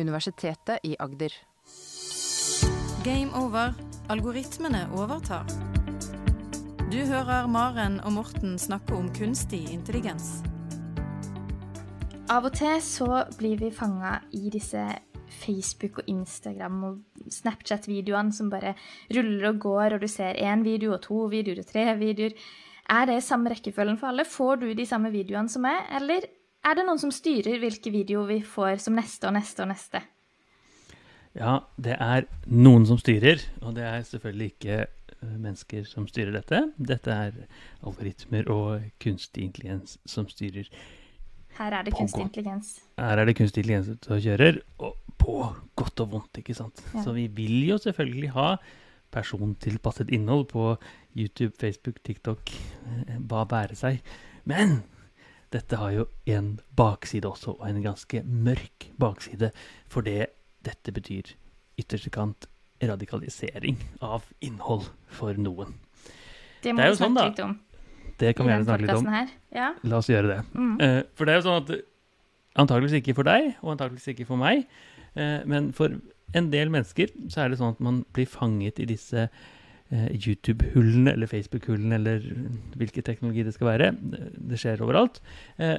Universitetet i Agder. Game over. Algoritmene overtar. Du hører Maren og Morten snakke om kunstig intelligens. Av og til så blir vi fanga i disse Facebook og Instagram og Snapchat-videoene som bare ruller og går, og du ser én video og to videoer og tre videoer. Er det samme rekkefølgen for alle? Får du de samme videoene som meg, eller er det noen som styrer hvilke videoer vi får som neste og neste og neste? Ja, det er noen som styrer, og det er selvfølgelig ikke eh, mennesker som styrer dette. Dette er algoritmer og kunstig intelligens som styrer. Her er det kunstig intelligens. Her er det kunstig intelligens som kjører, og på godt og vondt, ikke sant. Ja. Så vi vil jo selvfølgelig ha persontilpasset innhold på YouTube, Facebook, TikTok, eh, hva bære seg. Men dette har jo en bakside også, og en ganske mørk bakside. For det dette betyr ytterste kant radikalisering av innhold for noen. Det Det må er vi sånn, da. litt om Det kan vi gjerne snakke litt om. Ja. La oss gjøre det. Mm. Eh, for det er jo sånn at antakeligvis ikke for deg, og antakeligvis ikke for meg, eh, men for en del mennesker så er det sånn at man blir fanget i disse YouTube-hullene eller Facebook-hullene eller hvilken teknologi det skal være. Det skjer overalt. Eh,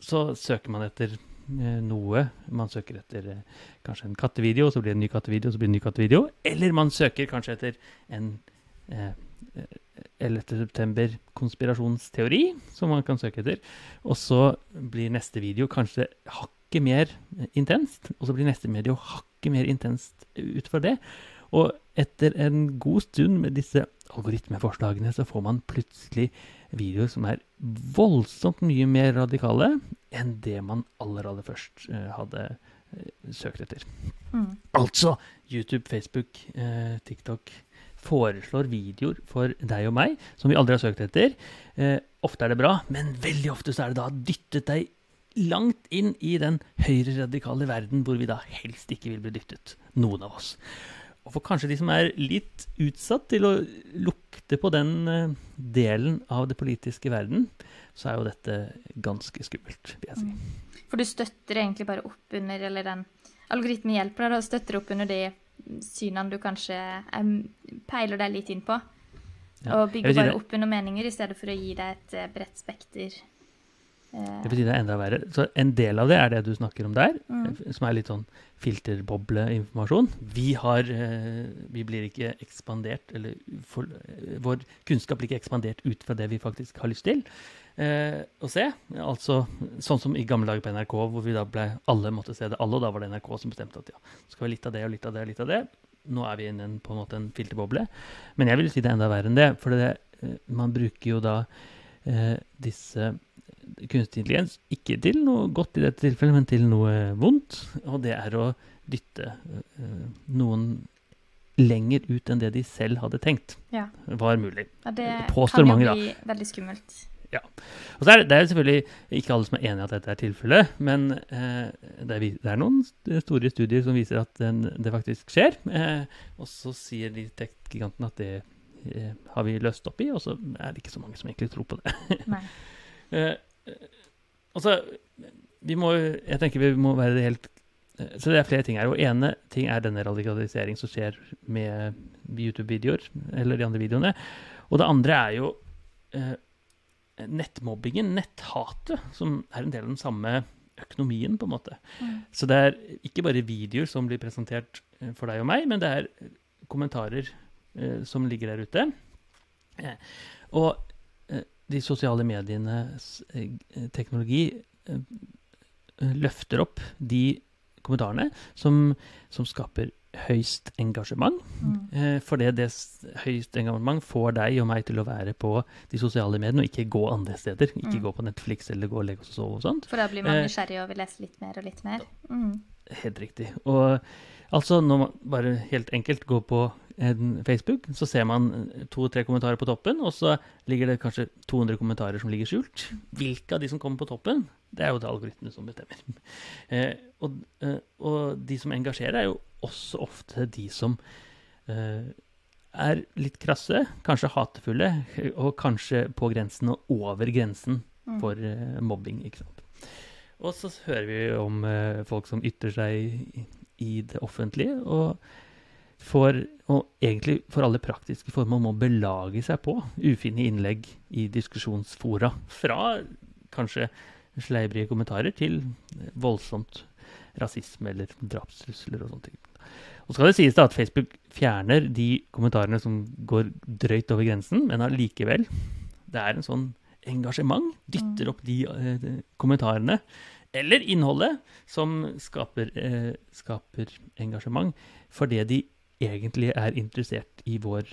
så søker man etter eh, noe. Man søker etter eh, kanskje en kattevideo, så blir det en ny kattevideo, så blir det en ny kattevideo. Eller man søker kanskje etter en eh, 11. september-konspirasjonsteori, som man kan søke etter. Og så blir neste video kanskje hakket mer eh, intenst, og så blir neste video hakket mer intenst ut fra det. Og etter en god stund med disse algoritmeforslagene, så får man plutselig videoer som er voldsomt mye mer radikale enn det man aller, aller først eh, hadde eh, søkt etter. Mm. Altså YouTube, Facebook, eh, TikTok foreslår videoer for deg og meg som vi aldri har søkt etter. Eh, ofte er det bra, men veldig ofte så er det da dyttet deg langt inn i den høyreradikale verden hvor vi da helst ikke vil bli dyttet. Noen av oss. Og for kanskje de som er litt utsatt til å lukte på den eh, delen av det politiske verden, så er jo dette ganske skummelt, vil jeg si. For du støtter egentlig bare opp under, eller den algoritmen hjelper deg da, støtter opp under de synene du kanskje em, peiler deg litt inn på. Ja, Og bygger bare opp under meninger i stedet for å gi deg et eh, bredt spekter. Eh, Det betyr det er enda verre. Så en del av det er det du snakker om der, Mm. som er litt sånn filterbobleinformasjon. Vi har eh, Vi blir ikke ekspandert, eller for, eh, vår kunnskap blir ikke ekspandert ut fra det vi faktisk har lyst til eh, å se. Altså sånn som i gamle dager på NRK, hvor vi da ble alle måtte se det alle, og da var det NRK som bestemte at ja, så skal være litt av det og litt av det og litt av det. Nå er vi inne i på en måte en filterboble. Men jeg vil si det er enda verre enn det. For det, man bruker jo da eh, disse kunstig intelligens ikke til noe godt i dette tilfellet, men til noe vondt. Og det er å dytte eh, noen lenger ut enn det de selv hadde tenkt ja. var mulig. ja, det påstår kan jo mange, da. bli veldig skummelt. Ja. Og så er det, det er selvfølgelig ikke alle som er enig i at dette er tilfellet, men eh, det, er, det er noen store studier som viser at den, det faktisk skjer. Eh, og så sier de tech-gigantene at det eh, har vi løst opp i, og så er det ikke så mange som egentlig tror på det. Nei. Eh, eh, altså, vi må, jeg tenker vi må være helt eh, Så det er flere ting her. Og ene ting er denne radikalisering som skjer med YouTube-videoer, eller de andre videoene. Og det andre er jo eh, nettmobbingen, netthatet, som er en del av den samme økonomien, på en måte. Mm. Så det er ikke bare videoer som blir presentert for deg og meg, men det er kommentarer eh, som ligger der ute. Eh, og de sosiale medienes eh, teknologi eh, løfter opp de kommentarene som, som skaper høyst engasjement. Mm. Eh, fordi det s- høyst engasjement får deg og meg til å være på de sosiale mediene og ikke gå andre steder. Ikke Mm. gå på Netflix eller gå og legge oss og sove og sånt. For da blir man nysgjerrig og vil lese litt mer og litt mer. Mm. Helt riktig. Og altså, når man bare helt enkelt går på Facebook, så ser man to-tre kommentarer på toppen, og så ligger det kanskje 200 kommentarer som ligger skjult. Hvilke av de som kommer på toppen, det er jo det algoritmene som bestemmer. Eh, og, eh, og de som engasjerer, er jo også ofte de som eh, er litt krasse, kanskje hatefulle, og kanskje på grensen og over grensen Mm. for mobbing. ikke sant? Og så hører vi om folk som ytrer seg i, i det offentlige, og får og egentlig for alle praktiske formål må belage seg på ufine innlegg i diskusjonsfora. Fra kanskje sleibrige kommentarer til voldsomt rasisme eller drapstrusler og sånne ting. Og så skal det sies da at Facebook fjerner de kommentarene som går drøyt over grensen, men allikevel Det er en sånn engasjement. Dytter opp de, eh, kommentarene eller innholdet som skaper, eh, skaper engasjement fordi de egentlig er interessert i vår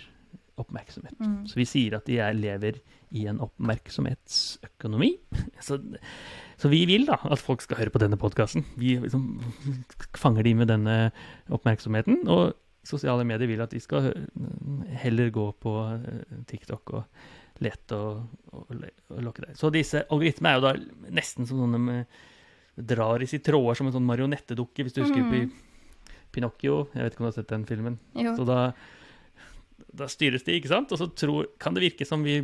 oppmerksomhet. Mm. Så vi sier at de er, lever i en oppmerksomhetsøkonomi. Så, så vi vil da at folk skal høre på denne podkasten. Vi liksom fanger de med denne oppmerksomheten. Og sosiale medier vil at de skal heller gå på eh, TikTok og lete og, og, og lokke deg. Så disse algoritmene er jo da nesten som sånne med, drar i sitt tråder som en sånn marionettedukke, hvis du husker mm. Pi- Pinocchio. Jeg vet ikke om du har sett den filmen? Jo. Så da, da styres de, ikke sant? Og så tror, kan det virke som vi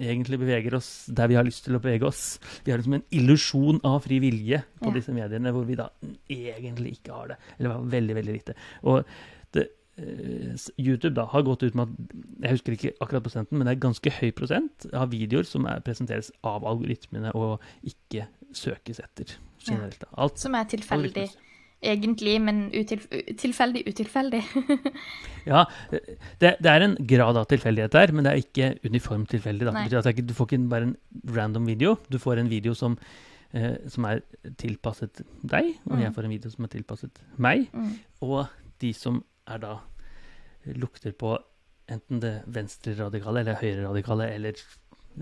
egentlig beveger oss der vi har lyst til å bevege oss. Vi har liksom en illusjon av fri vilje på Ja. disse mediene, hvor vi da egentlig ikke har det. Eller veldig, veldig lite. Og det, eh, YouTube da har gått ut med at Jeg husker ikke akkurat prosenten, men det er ganske høy prosent av videoer som er, presenteres av algoritmene og ikke søkes etter generelt. Alt Som er tilfeldig, algoritmes. Egentlig, men utilf tilfeldig utilfeldig. Ja, det, det er en grad av tilfeldighet der, men det er ikke uniformt tilfeldig. Ikke, du får ikke bare en random video, du får en video som, eh, som er tilpasset deg, og Mm. jeg får en video som er tilpasset meg, Mm. og de som er da lukter på enten det venstre-radikale eller høyre-radikale eller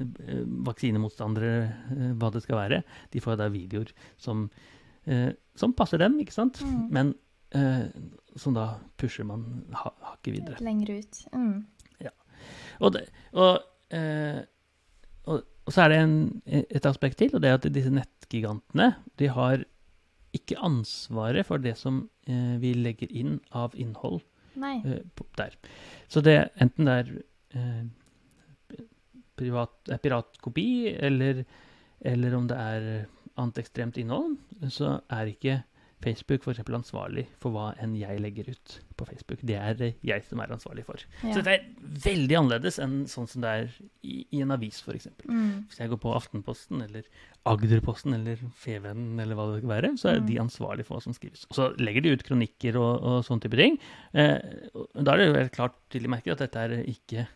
eh, vaksinemotstandere, eh, hva det skal være, de får da videoer som, eh, som passer dem, ikke sant? Mm. Men eh, som da pusher man ha, hakket videre. Lenger ut. Mm. Og, det, og, eh, og, og så er det en, et aspekt til, og det er at disse nettgigantene de har ikke ansvaret for det som eh, vi legger inn av innhold eh, der. Så det enten det er eh, privat, piratkopi, eller, eller om det er annet ekstremt innhold, så er ikke Facebook eksempel ansvarlig for hva enn jeg legger ut på Facebook. Det er jeg som er ansvarlig for. Ja. Så det er veldig annerledes enn sånn som det er i, i en avis, f.eks. Mm. Hvis jeg går på Aftenposten eller Agderposten eller Fevennen eller hva det skal være, så er Mm. de ansvarlige for hva som skrives. Og så legger de ut kronikker og, og sånne type ting. Eh, og da er det jo helt klart til de merker at dette er ikke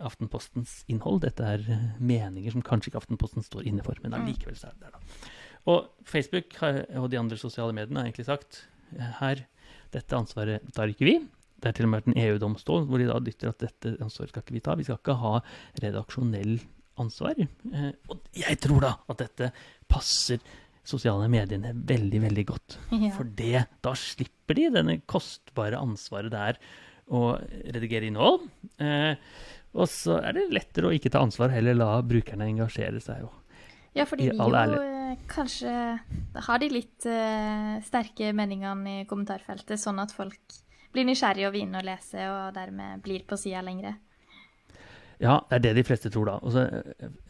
Aftenpostens innhold. Dette er eh, meninger som kanskje ikke Aftenposten står inne for, men Mm. allikevel så er det der, da. Og Facebook og de andre sosiale mediene har egentlig sagt eh, her, dette ansvaret tar ikke vi. Det er til og med vært en EU-domstol hvor de da dytter at dette ansvaret skal ikke vi ta. Vi skal ikke ha redaksjonell ansvar. Eh, og jeg tror da at dette passer sosiale mediene veldig, veldig godt. Ja. For det, da slipper de denne kostbare ansvaret det er å redigere innhold. Eh, og så er det lettere å ikke ta ansvar, heller la brukerne engasjere seg. Jo. Ja, for de jo ærlighet. eh, kanskje har de litt uh, sterke meningene i kommentarfeltet, sånn at folk blir nysgjerrige og vil inn og lese, og dermed blir på sida lengre. ja, det er det de fleste tror, da. Og så,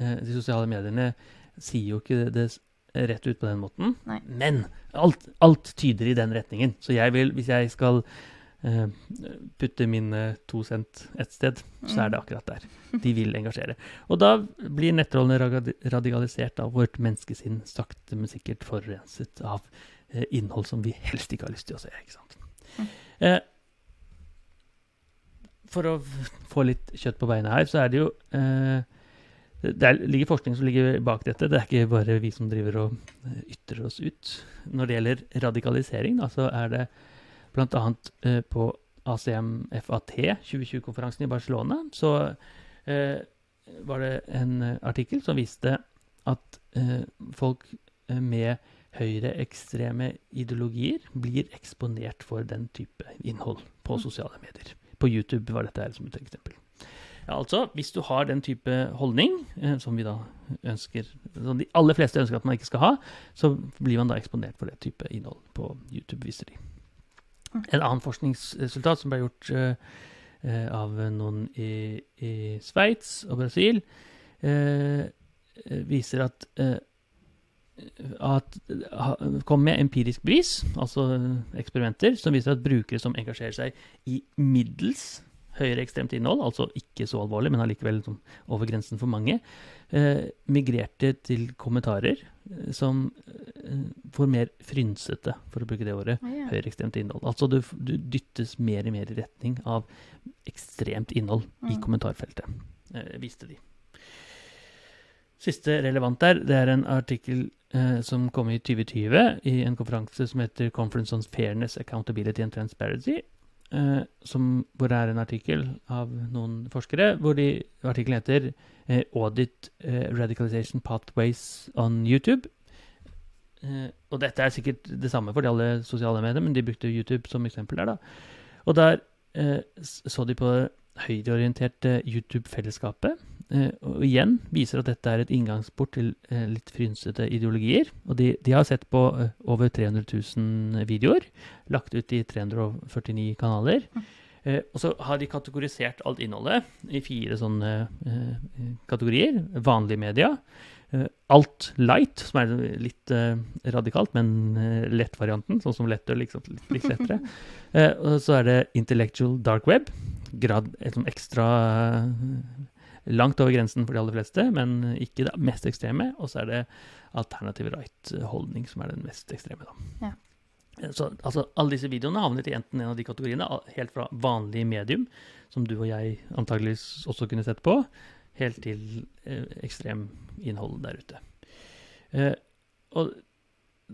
eh, de sosiale mediene sier jo ikke det rett ut på den måten. Nei. Men alt, alt tyder i den retningen. Så jeg vil, hvis jeg skal putte mine to cent et sted, så er det akkurat der. De vil engasjere. Og da blir nettrollene radikalisert av vårt menneskesinn sakte, men sikkert forurenset av eh, innhold som vi helst ikke har lyst til å se. ikke sant? Mm. Eh, for å få litt kjøtt på beina her, så er det jo eh, det er, ligger forskning som ligger bak dette. Det er ikke bare vi som driver og eh, ytrer oss ut. Når det gjelder radikalisering, da, så er det bl.a. Eh, på ACM FAT 2020-konferansen i Barcelona, så eh, var det en artikkel som viste at eh, folk eh, med høyreekstreme ideologier blir eksponert for den type innhold på sosiale medier. På YouTube var dette her som et eksempel. Ja, altså, hvis du har den type holdning, eh, som vi da ønsker, som de aller fleste ønsker at man ikke skal ha, så blir man da eksponert for det type innhold på YouTube, viser de. En annen forskningsresultat som ble gjort eh, eh, av noen i, i Sveits og Brasil, eh, eh, viser at eh, at, kom med empirisk bevis, altså eksperimenter, som viser at brukere som engasjerer seg i middels høyreekstremt innhold, altså ikke så alvorlig, men allikevel sånn over grensen for mange, eh, migrerte til kommentarer eh, som eh, får mer frynsete, for å bruke det året, Å, ja. høyreekstremt innhold. Altså du, du dyttes mer og mer i retning av ekstremt innhold i Mm. kommentarfeltet, eh, viste de. Siste relevant der, det er en artikkel eh, som kom i 2020 i en konferanse som heter Conference on Fairness, Accountability and Transparency. Eh, som, hvor det er en artikkel av noen forskere, hvor de, artikkelen heter eh, 'Audit eh, Radicalization Pathways on YouTube'. Eh, og dette er sikkert det samme for de alle sosiale medier, men de brukte YouTube som eksempel der, da. Og der eh, så de på høyreorienterte YouTube-fellesskapet. Eh, og igjen viser at dette er et inngangsport til eh, litt frynsete ideologier. Og de, de har sett på eh, over 300 000 videoer, lagt ut i 349 kanaler. Eh, og så har de kategorisert alt innholdet i fire sånne eh, kategorier. Vanlige media. Eh, alt light, som er litt radikalt, men eh, lett-varianten, sånn som lettøl, liksom, litt, litt lettere. Eh, og så er det intellectual dark web. Grad, et sånn ekstra langt over grensen for de aller fleste, men ikke det mest ekstreme. Og så er det alternative right-holdning som er den mest ekstreme, da. Ja. Så altså, alle disse videoene havnet i enten en av de kategoriene, helt fra vanlig medium, som du og jeg antageligvis også kunne sett på, helt til eh, ekstrem innhold der ute. Eh, og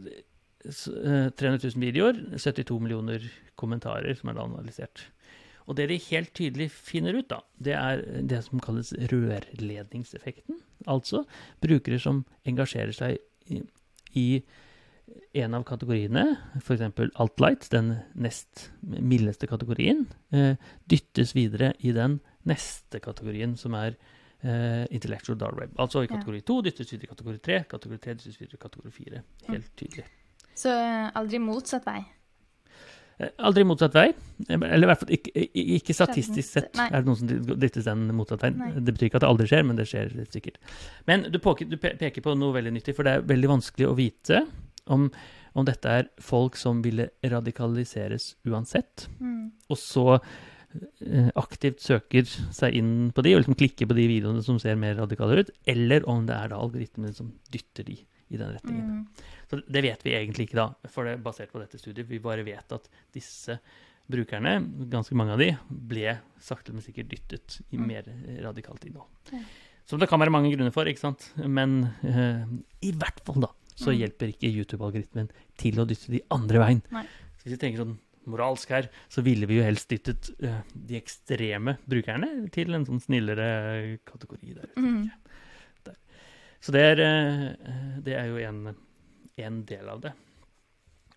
eh, 300 000 videoer, 72 millioner kommentarer som er da analysert. Og det de helt tydelig finner ut, da, det er det som kalles rørledningseffekten. Altså brukere som engasjerer seg i, i en av kategoriene, f.eks. Altlight, den nest mildeste kategorien, eh, dyttes videre i den neste kategorien, som er eh, intellectual dark web. Altså i kategori 2 dyttes videre i kategori 3, kategori 3 dyttes videre i kategori 4. Helt tydelig. Så eh, aldri motsatt vei. Eh, Aldri motsatt vei. Eh, Eller i hvert fall ikke, ikke statistisk sett Nei. er det noen som dyttes den motsatt vei. Nei. Det betyr ikke at det aldri skjer, men det skjer sikkert. Men du peker på noe veldig nyttig, for det er veldig vanskelig å vite om, om dette er folk som ville radikaliseres uansett, Mm. og så eh, aktivt søker seg inn på de, og liksom klikker på de videoene som ser mer radikale ut, eller om det er da algoritmene som dytter de i den retningen. Mm. Så det vet vi egentlig ikke, da, for det er basert på dette studiet. Vi bare vet at disse brukerne, ganske mange av de, ble sakte, men sikkert dyttet i Mm. mer radikalt innhold. Ja. Som det kan være mange grunner for, ikke sant? Men uh, i hvert fall, da, så Mm. hjelper ikke YouTube-algoritmen til å dytte de andre veien. Nei. Så hvis vi tenker sånn moralsk her, så ville vi jo helst dyttet uh, de ekstreme brukerne til en sånn snillere kategori der ute. Mm. Så det er, eh, det er jo en, en del av det.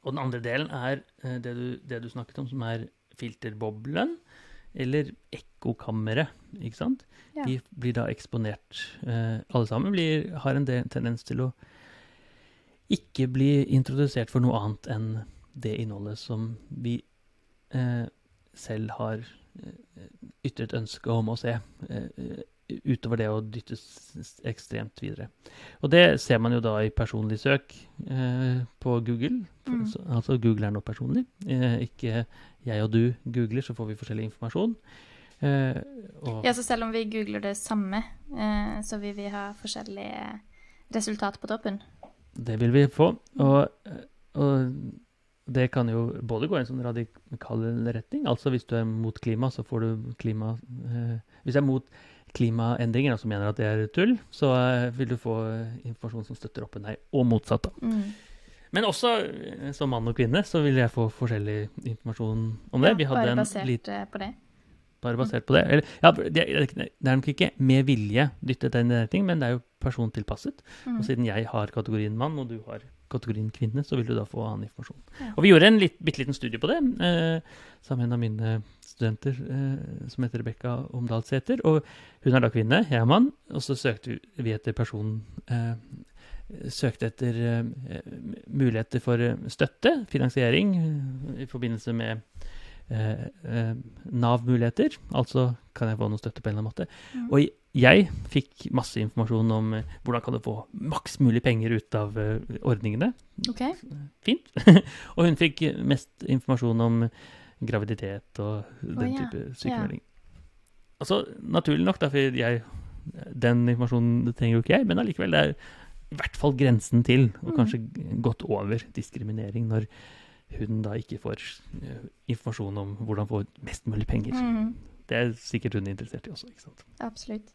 Og den andre delen er eh, det du, det du snakket om, som er filterboblen, eller ekkokammeret, ikke sant? Ja. De blir da eksponert. eh, alle sammen blir, har en del, tendens til å ikke bli introdusert for noe annet enn det innholdet som vi eh, selv har ytret ønske om å se. eh, utover det å dyttes ekstremt videre. Og det ser man jo da i personlig søk eh, på Google. Mm. altså Google er nå personlig. Eh, ikke jeg og du googler, så får vi forskjellig informasjon. Eh, Ja, så selv om vi googler det samme, eh, så vil vi ha forskjellige resultat på toppen. Det vil vi få. Og, og det kan jo både gå i en sånn radikal retning. Altså hvis du er mot klima, så får du klima eh, Hvis jeg er mot klimaendringer, altså mener at det er tull, så eh, vil du få eh, informasjon som støtter opp under deg, og motsatt. da. Mm. Men også eh, som mann og kvinne så vil jeg få forskjellig informasjon om det. Ja, bare basert lit- eh, på det. bare basert på det. Eller, ja, det, det er nok ikke med vilje dyttet i den retning, men det er jo persontilpasset. Mm. Og siden jeg har kategorien mann, og du har kategorien kvinne, så vil du da få annen informasjon. Ja. Og vi gjorde en litt, bitte liten studie på det, eh, sammen med en av mine studenter eh, som heter Rebekka Omdalsæter. Og hun er da kvinne, jeg er mann, og så søkte vi etter person eh, Søkte etter eh, muligheter for eh, støtte, finansiering, eh, i forbindelse med eh, eh, Nav-muligheter. Altså kan jeg få noe støtte på en eller annen måte. Mm. Og i jeg fikk masse informasjon om eh, hvordan kan du få maks mulig penger ut av eh, ordningene. OK. Fint. og hun fikk mest informasjon om graviditet og den ja. type sykemelding. Altså, naturlig nok, da, for jeg Den informasjonen trenger jo ikke jeg, men allikevel, det er i hvert fall grensen til, og Mm. kanskje gått over diskriminering, når hun da ikke får eh, informasjon om hvordan få mest mulig penger. Mm, Det er sikkert hun interessert i også. ikke sant? absolutt.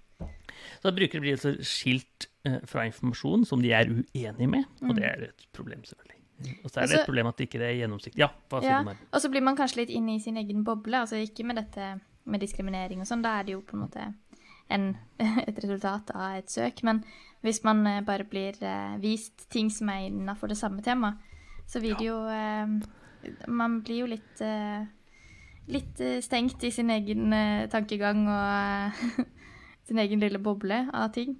Så brukere blir altså skilt eh, fra informasjon som de er uenige med, og det er et problem, selvfølgelig. Og så er det Altså- et problem at det ikke er gjennomsiktig. Ja, hva sier Ja. du, Mari? Og så blir man kanskje litt inne i sin egen boble, altså ikke med dette med diskriminering og sånn, da er det jo på en måte en, et resultat av et søk, men hvis man eh, bare blir eh, vist ting som er innafor det samme temaet, så vil det jo Man blir jo litt litt stengt i sin egen tankegang og sin egen lille boble av ting.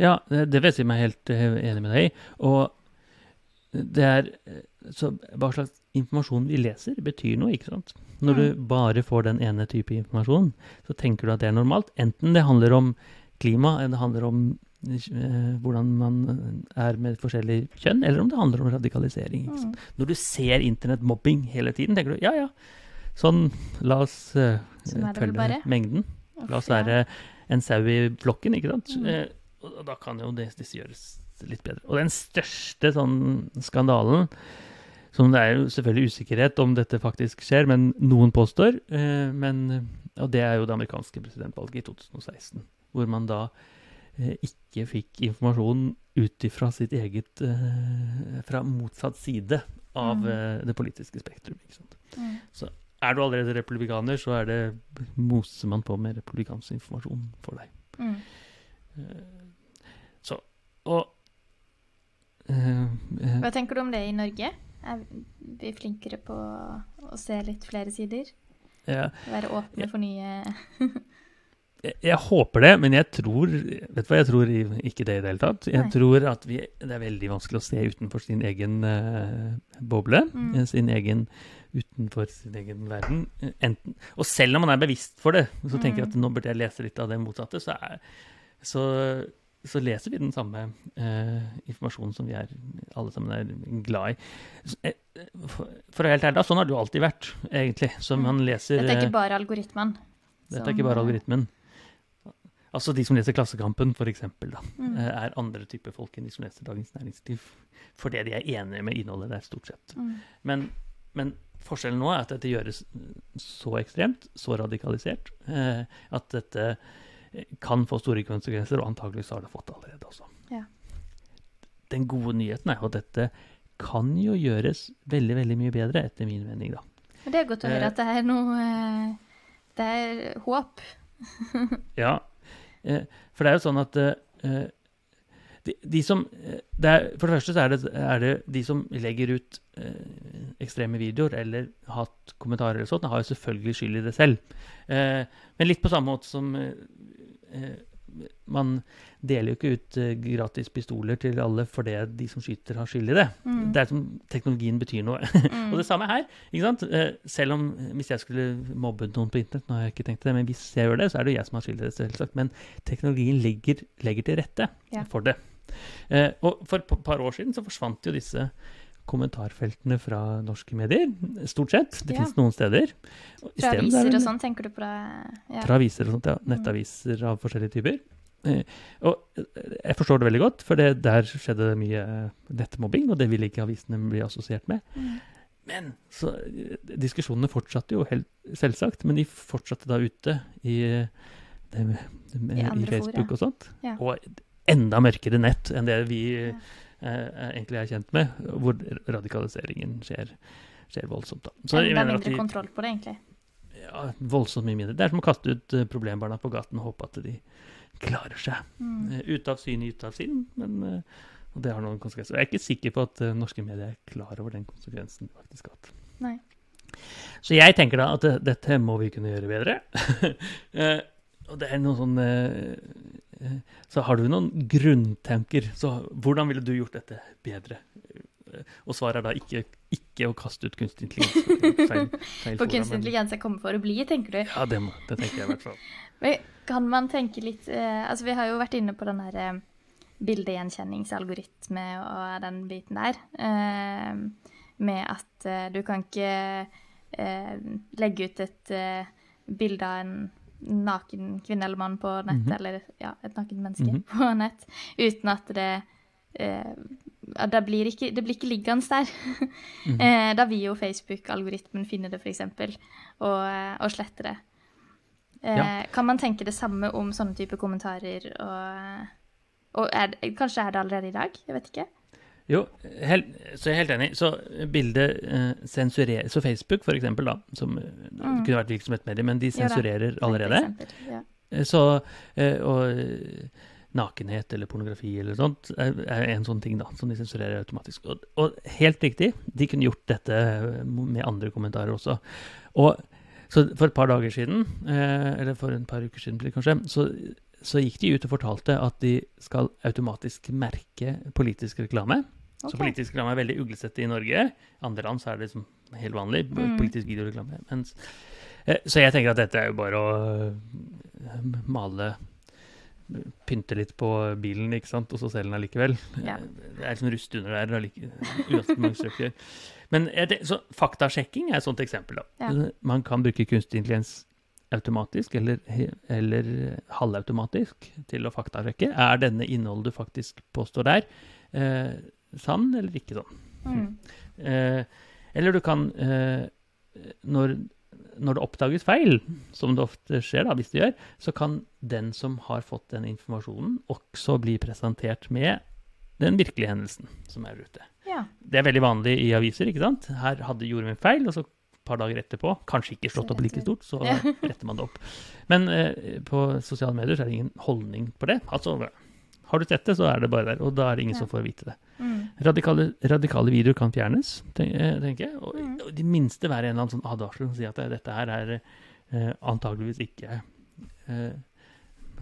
Ja, det vil jeg meg helt eh, enig med deg i. Og det er eh, Så hva slags informasjon vi leser, betyr noe, ikke sant? Når du bare får den ene type informasjon, så tenker du at det er normalt. Enten det handler om klima, eller det handler om eh, hvordan man er med forskjellig kjønn, eller om det handler om radikalisering. Ikke sant? Mm. Når du ser internettmobbing hele tiden, tenker du ja, ja, sånn, la oss eh, Sånn følge mengden. La oss være en sau i flokken, ikke sant? Mm. Eh, og da kan jo det, disse gjøres litt bedre. Og den største sånn skandalen, som det er jo selvfølgelig usikkerhet om dette faktisk skjer, men noen påstår, eh, men, og det er jo det amerikanske presidentvalget i 2016, hvor man da eh, ikke fikk informasjon ut ifra sitt eget Fra motsatt side av Mm. det politiske spektrum. Ikke sant? Mm. Er du allerede republikaner, så er det moser man på med republikansk informasjon for deg. Mm. Eh, Så Og uh, Hva tenker du om det i Norge? Er vi flinkere på å se litt flere sider? ja, Være åpne for nye jeg, jeg håper det, men jeg tror Vet du hva, jeg tror ikke det i det hele tatt. Jeg Nei. tror at vi, det er veldig vanskelig å se utenfor sin egen uh, boble. Mm. Sin egen Utenfor sin egen verden. Eh, Enten, og selv om man er bevisst for det, så tenker jeg Mm. at nå burde jeg lese litt av det motsatte, så, er, så, så leser vi den samme uh, informasjonen som vi er, alle sammen er glad i. Eh, For, for å være helt ærlig, sånn har det jo alltid vært, egentlig. Så Mm. man leser Dette er ikke bare algoritmen. dette som, er ikke bare algoritmen. Altså de som leser Klassekampen, for eksempel, Mm. er andre typer folk enn de som leser Dagens Næringsliv. Fordi de er enige med innholdet der, stort sett. Mm. Men, men forskjellen nå er at dette gjøres så ekstremt, så radikalisert, eh, at dette eh, kan få store konsekvenser, og antakeligvis har det fått det allerede også. Ja. Den gode nyheten er jo at dette kan jo gjøres veldig, veldig mye bedre, etter min mening, da. Det er godt å høre Eh. at det er noe Det er håp. Ja, eh, for det er jo sånn at eh, de, de som eh, det er, For det første så er det, er det de som legger ut eh, ekstreme videoer eller hatt kommentarer eller sånt, har jo selvfølgelig skyld i det selv. Eh, men litt på samme måte som eh, eh, man deler jo ikke ut eh, gratis pistoler til alle fordi de som skyter, har skyld i det. Mm. Det er som teknologien betyr noe. Mm. Og det samme her. ikke sant? Selv om hvis jeg skulle mobbet noen på internett, nå har jeg ikke tenkt det, men hvis jeg gjør det, så er det jo jeg som har skyld i det, selvsagt. Men teknologien legger, legger til rette Ja. for det. Eh, og for et par år siden så forsvant jo disse kommentarfeltene fra norske medier, stort sett. Det Ja. finnes noen steder. Fra er aviser og sånn, tenker du på det? Ja. Fra aviser og sånt, ja. Nettaviser av forskjellige typer. Eh, og eh, jeg forstår det veldig godt, for det, der skjedde det mye nettmobbing, og det ville ikke avisene bli assosiert med. Mm. Men så diskusjonene fortsatte jo helt selvsagt, men de fortsatte da ute i, det, med- I i, Facebook fora. og sånt. Ja. Og enda mørkere nett enn det vi Ja. eh, egentlig er kjent med, hvor radikaliseringen skjer, skjer voldsomt. Da. Så Enda mindre vi- kontroll på det, egentlig. ja, voldsomt mye mindre. Det er som å kaste ut eh, problembarna på gaten og håpe at de klarer seg. Mm. Eh, Ute av syn, ute av sinn. Men eh, og det har noen konsekvenser. Jeg er ikke sikker på at eh, norske medier er klar over den konsekvensen de faktisk har hatt. Nei. Så jeg tenker da at eh, dette må vi kunne gjøre bedre. Og det er noen sånn eh, Så har du noen grunntanker. Så hvordan ville du gjort dette bedre? Og svaret er da ikke, ikke å kaste ut kunstig intelligens. Feil, feil For kunstig intelligens er kommet for å bli, tenker du? Ja, det, må, det tenker jeg i hvert fall. Men Kan man tenke litt eh, Altså, vi har jo vært inne på den der eh, bildegjenkjenningsalgoritme og den biten der. Med at du kan ikke legge ut et bilde av en naken kvinne eller mann på nett, Mhm. eller ja, et nakent menneske Mhm. på nett, uten at det eh, det, blir ikke, det blir ikke liggende der. Mhm. eh, da vil jo Facebook-algoritmen finne det, f.eks., og, eh, og slette det. Eh, Ja. Kan man tenke det samme om sånne type kommentarer? Og, og er kanskje er det allerede i dag? Jeg vet ikke. Jo, helt, så jeg er helt enig. Så bildet eh, sensurerer Så Facebook, for eksempel, da, som eh, Mm. kunne vært virksomhetsmedie, men de Ja da, sensurerer ja, allerede. Ja. Eh, Så eh, Og eh, nakenhet eller pornografi eller sånt er, er en sånn ting da, som de sensurerer automatisk. Og, og helt riktig, de kunne gjort dette med andre kommentarer også. Og så for et par dager siden, eh, eller for en par uker siden kanskje, så, så gikk de ut og fortalte at de skal automatisk merke politisk reklame. Så politisk reklame er veldig uglesett i Norge. Andre land så er det liksom helt vanlig. Mm. Politisk videoreklame. Mens, eh, så jeg tenker at dette er jo bare å eh, male Pynte litt på bilen, ikke sant, og så selge den allikevel. Ja. Det er liksom rust under der, Like, uansett mange søker. Men så faktasjekking er et sånt eksempel. da. Ja. Man kan bruke kunstig intelligens automatisk eller, eller halvautomatisk til å faktasjekke. Er denne innholdet du faktisk påstår der, eh, sann eller ikke sånn? Mm. Eh, eller du kan eh, når, når det oppdages feil, som det ofte skjer, da, hvis det gjør, så kan den som har fått den informasjonen, også bli presentert med den virkelige hendelsen som er ute. Ja. Det er veldig vanlig i aviser. ikke sant? Her hadde, gjorde vi en feil, og så par dager etterpå, kanskje ikke slått opp like stort, så retter man det opp. Men eh, på sosiale medier så er det ingen holdning på det. Altså, har du sett det, så er det bare der, og da er det ingen Ja. som får vite det. Mm. Radikale, radikale videoer kan fjernes, eh, tenker jeg. Og, Mm. og de minste være en eller annen sånn advarsel som sier at dette her er eh, antageligvis ikke eh,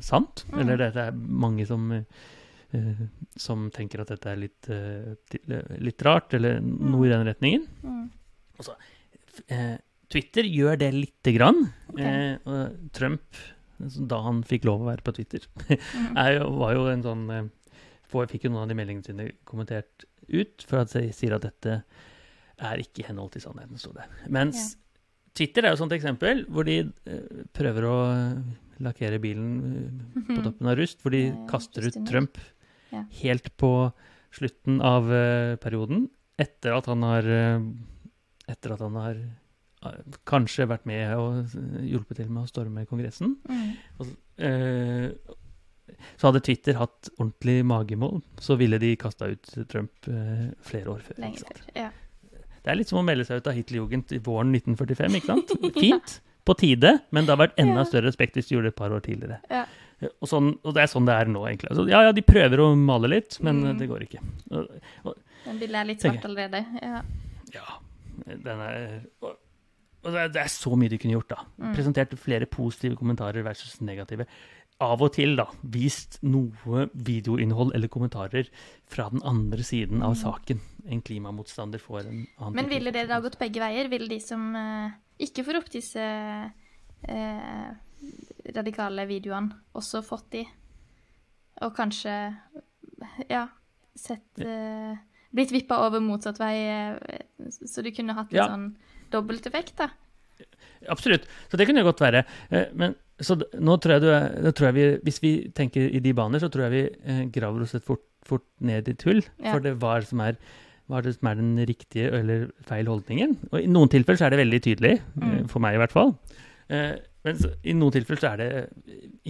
sant. Mm. Eller det er mange som, eh, eh, som tenker at dette er litt, eh, eh, litt rart, eller noe i den retningen. Mm. F- Eh, Twitter gjør det lite grann. Okay. Eh, Trump, altså, da han fikk lov å være på Twitter, er jo, var jo en sånn for Fikk jo noen av de meldingene sine kommentert ut, for at de sier at dette er ikke i henhold til sannheten, sto det. Mens Twitter er jo et sånt eksempel hvor de eh, prøver å lakkere bilen eh, på toppen av rust, hvor de Ja, ja, kaster ut. Trump Ja. helt på slutten av eh, perioden, etter at han har eh, Etter at han har eh, kanskje vært med og hjulpet til med å storme Kongressen. Mm. Eh, så hadde Twitter hatt ordentlig magemål, så ville de kasta ut Trump eh, flere år før. Før. Ja. Det er litt som å melde seg ut av Hitlerjugend i våren 1945. ikke sant? Fint, på tide, men det har vært enda større respekt hvis de gjorde det et par år tidligere. Ja. Eh, Og, sånn, og det er sånn det er nå, egentlig. Altså, ja, ja, de prøver å male litt, men eh, Mm. det går ikke. Og, Den bildet er litt svart allerede. Ja. ja, er det, er, er så mye de kunne gjort, da. Mm. Presentert flere positive kommentarer versus negative. Av og til, da, vist noe videoinnhold eller kommentarer fra den andre siden av Mm. saken. En klimamotstander får en annen Men ville det da gått begge veier? Ville de som eh, ikke får opp disse eh, radikale videoene, også fått de? Og kanskje ja, sett eh, Blitt vippa over motsatt vei, eh, så du kunne hatt en Ja. sånn dobbelteffekt, da? Absolutt. Så det kunne jo godt være. Eh, Men så nå tror jeg, du tror jeg vi, Hvis vi tenker i de baner, så tror jeg vi eh, graver oss et fort, fort ned i tull. Ja. For det var som er hva er det som er den riktige eller feil holdningen. Og I noen tilfeller så er det veldig tydelig, Mm. for meg i hvert fall. Men så, i noen tilfeller så er det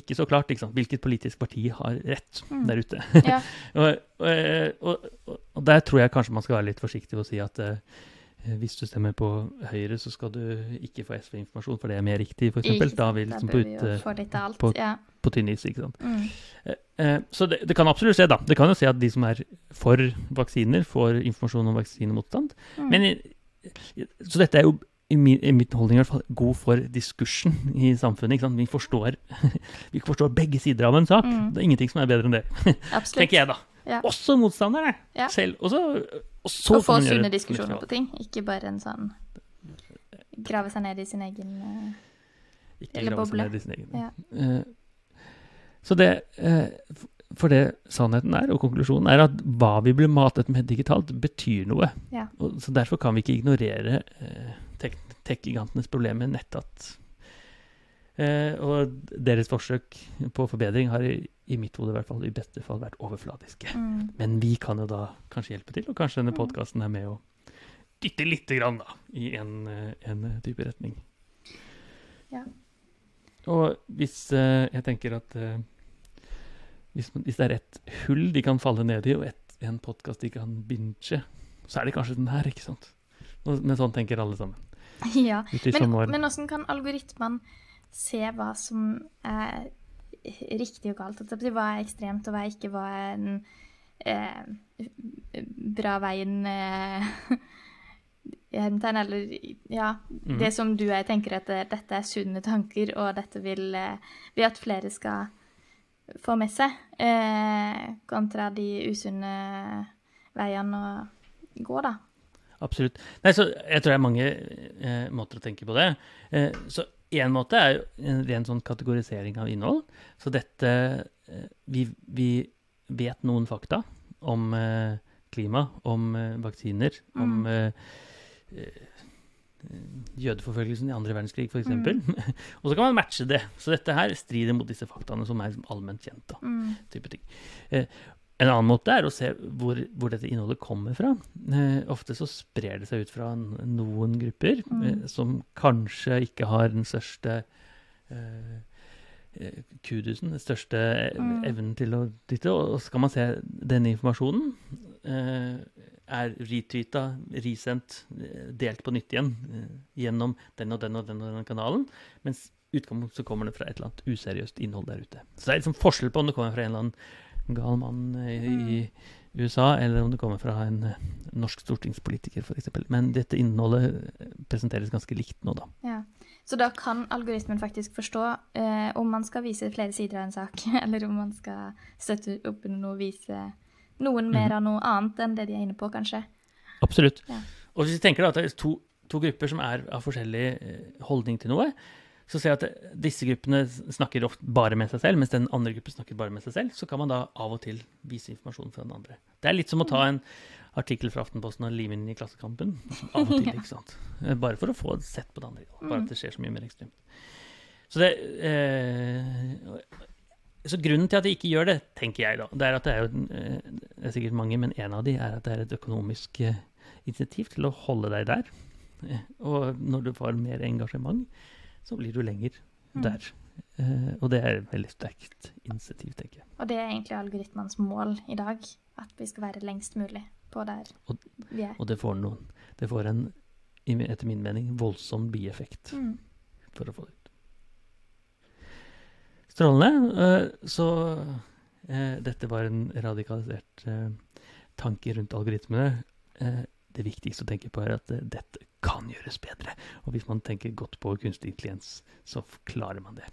ikke så klart ikke hvilket politisk parti har rett Mm. der ute. Ja. og, og, og, og, der tror jeg kanskje man skal være litt forsiktig og si at uh, hvis du stemmer på Høyre, så skal du ikke få SV-informasjon, for det er mer riktig, f.eks. Da er sant, vi da liksom på, ut, alt. på- ja. på tynn is. ikke sant? Mm. Eh, Så det, det kan absolutt skje, da. Det kan jo se at de som er for vaksiner, får informasjon om vaksinemotstand. Mm. Men, så dette er jo i min, i mitt holdning i hvert fall god for diskursen i samfunnet. Vi forstår, vi forstår begge sider av en sak. Mm. Det er ingenting som er bedre enn det, Absolutt. tenker jeg da. Ja. Også motstanderne Ja. selv. Også, og så Og få sunne diskusjoner på ting, ikke bare en sånn Grave seg ned i sin egen Ikke Eller grave seg ned i sin egen. Ja. Eh, så det eh, For det sannheten er, og konklusjonen er, at hva vi blir matet med digitalt, betyr noe. Ja. Og, så derfor kan vi ikke ignorere eh, tech-gigantenes problem med nettatt. Eh, og deres forsøk på forbedring har i, i mitt hode i hvert fall i beste fall vært overfladiske. Mm. Men vi kan jo da kanskje hjelpe til, og kanskje denne Mm. podkasten er med å dytte lite grann da, i en, eh, en type retning. Ja. Og hvis eh, jeg tenker at eh, hvis, hvis det er et hull de kan falle ned i, og et, en podkast de kan binge, så er det kanskje den her, ikke sant? Men sånn tenker alle sammen. Ja. Men, sommeren. men hvordan kan algoritmene se hva som er riktig og galt? Hva er ekstremt, og hva er ikke? Hva er den eh, bra veien eh, eller ja, mm. det som du og jeg tenker at dette er sunne tanker, og dette vil eh, vi at flere skal få med seg, eh, kontra de usunne veiene å gå, da. Absolutt. Nei, så jeg tror det er mange eh, måter å tenke på det. Eh, så én måte er jo en ren sånn kategorisering av innhold. Så dette eh, vi, vi vet noen fakta om eh, klima, om eh, vaksiner, om Mm. om eh, jødeforfølgelsen i andre verdenskrig, f.eks. Mm. og så kan man matche det. Så dette her strider mot disse faktaene som er allment kjent. da Mm. type ting. Eh, en annen måte er å se hvor, hvor dette innholdet kommer fra. Eh, ofte så sprer det seg ut fra noen grupper Mm. eh, som kanskje ikke har den største eh, eh, kudusen, den største eh, Mm. evnen til å dytte. Og så kan man se denne informasjonen eh, er retweeta, resendt, eh, delt på nytt igjen eh, gjennom den og den og den og den kanalen. Mens utgangspunktet så kommer det fra et eller annet useriøst innhold der ute. Så det er liksom forskjell på om det kommer fra en eller annen gal mann i USA, eller om det kommer fra en eh, norsk stortingspolitiker, f.eks. Men dette innholdet eh, presenteres ganske likt nå, da. Ja. Så da kan algoritmen faktisk forstå eh, om man skal vise flere sider av en sak, eller om man skal støtte opp under noe vise noen mer mm. av noe annet enn det de er inne på, kanskje. Absolutt. Ja. Og hvis vi tenker da at det er to, to grupper som er av forskjellig eh, holdning til noe, så ser jeg at disse gruppene snakker ofte bare med seg selv, mens den andre gruppen snakker bare med seg selv. Så kan man da av og til vise informasjon fra den andre. Det er litt som å ta en artikkel fra Aftenposten og lime inn i Klassekampen. Av og til, ikke sant. Eh, Bare for å få sett på det andre. Bare at det skjer så mye mer ekstremt. Så det eh, Så grunnen til at de ikke gjør det, tenker jeg da, det er at det er jo eh, Det er sikkert mange, men en av de er at det er et økonomisk eh, initiativ til å holde deg der. Og når du får mer engasjement, så blir du lenger Mm. der. Uh, og det er et veldig sterkt initiativ, tenker jeg. Og det er egentlig algoritmens mål i dag, at vi skal være lengst mulig på der Og- vi er. Og det får noen Det får en, etter min mening, voldsom bieffekt Mm. for å få det ut. Strålende. Uh, Så uh, dette var en radikalisert tanke rundt algoritmene. Det viktigste å tenke på er at eh, dette kan gjøres bedre. Og hvis man tenker godt på kunstig intelligens, så klarer man det.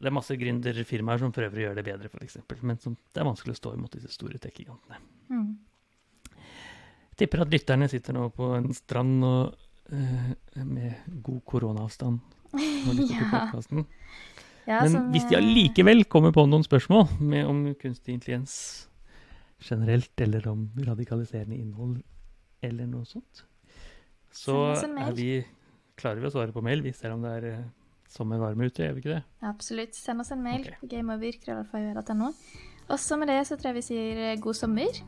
Det er masse gründerfirmaer som prøver å gjøre det bedre, f.eks., men det er vanskelig å stå imot disse store tech-gigantene. Mm. Jeg tipper at lytterne sitter nå på en strand og, uh, med god koronaavstand og lytter til Ja. podkasten. Ja, Men som, hvis de eh, allikevel kommer på noen spørsmål med om kunstig intelligens generelt, eller om radikaliserende innhold, eller noe sånt, så er vi klarer vi å svare på mail, vi, selv om det er eh, sommervarme ute, gjør vi ikke det? Absolutt. Send oss en mail Ok. på gameover.krøllalfa.no. Og så med det så tror jeg vi sier eh, god sommer.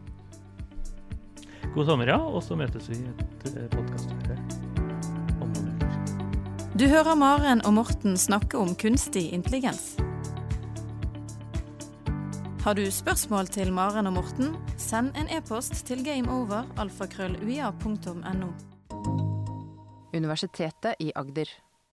God sommer, ja, og så møtes vi i et podkastøre om noen uker. Du hører Maren og Morten snakke om kunstig intelligens. Har du spørsmål til Maren og Morten, send en e-post til gameover.alfakrølluia.no. Universitetet i Agder.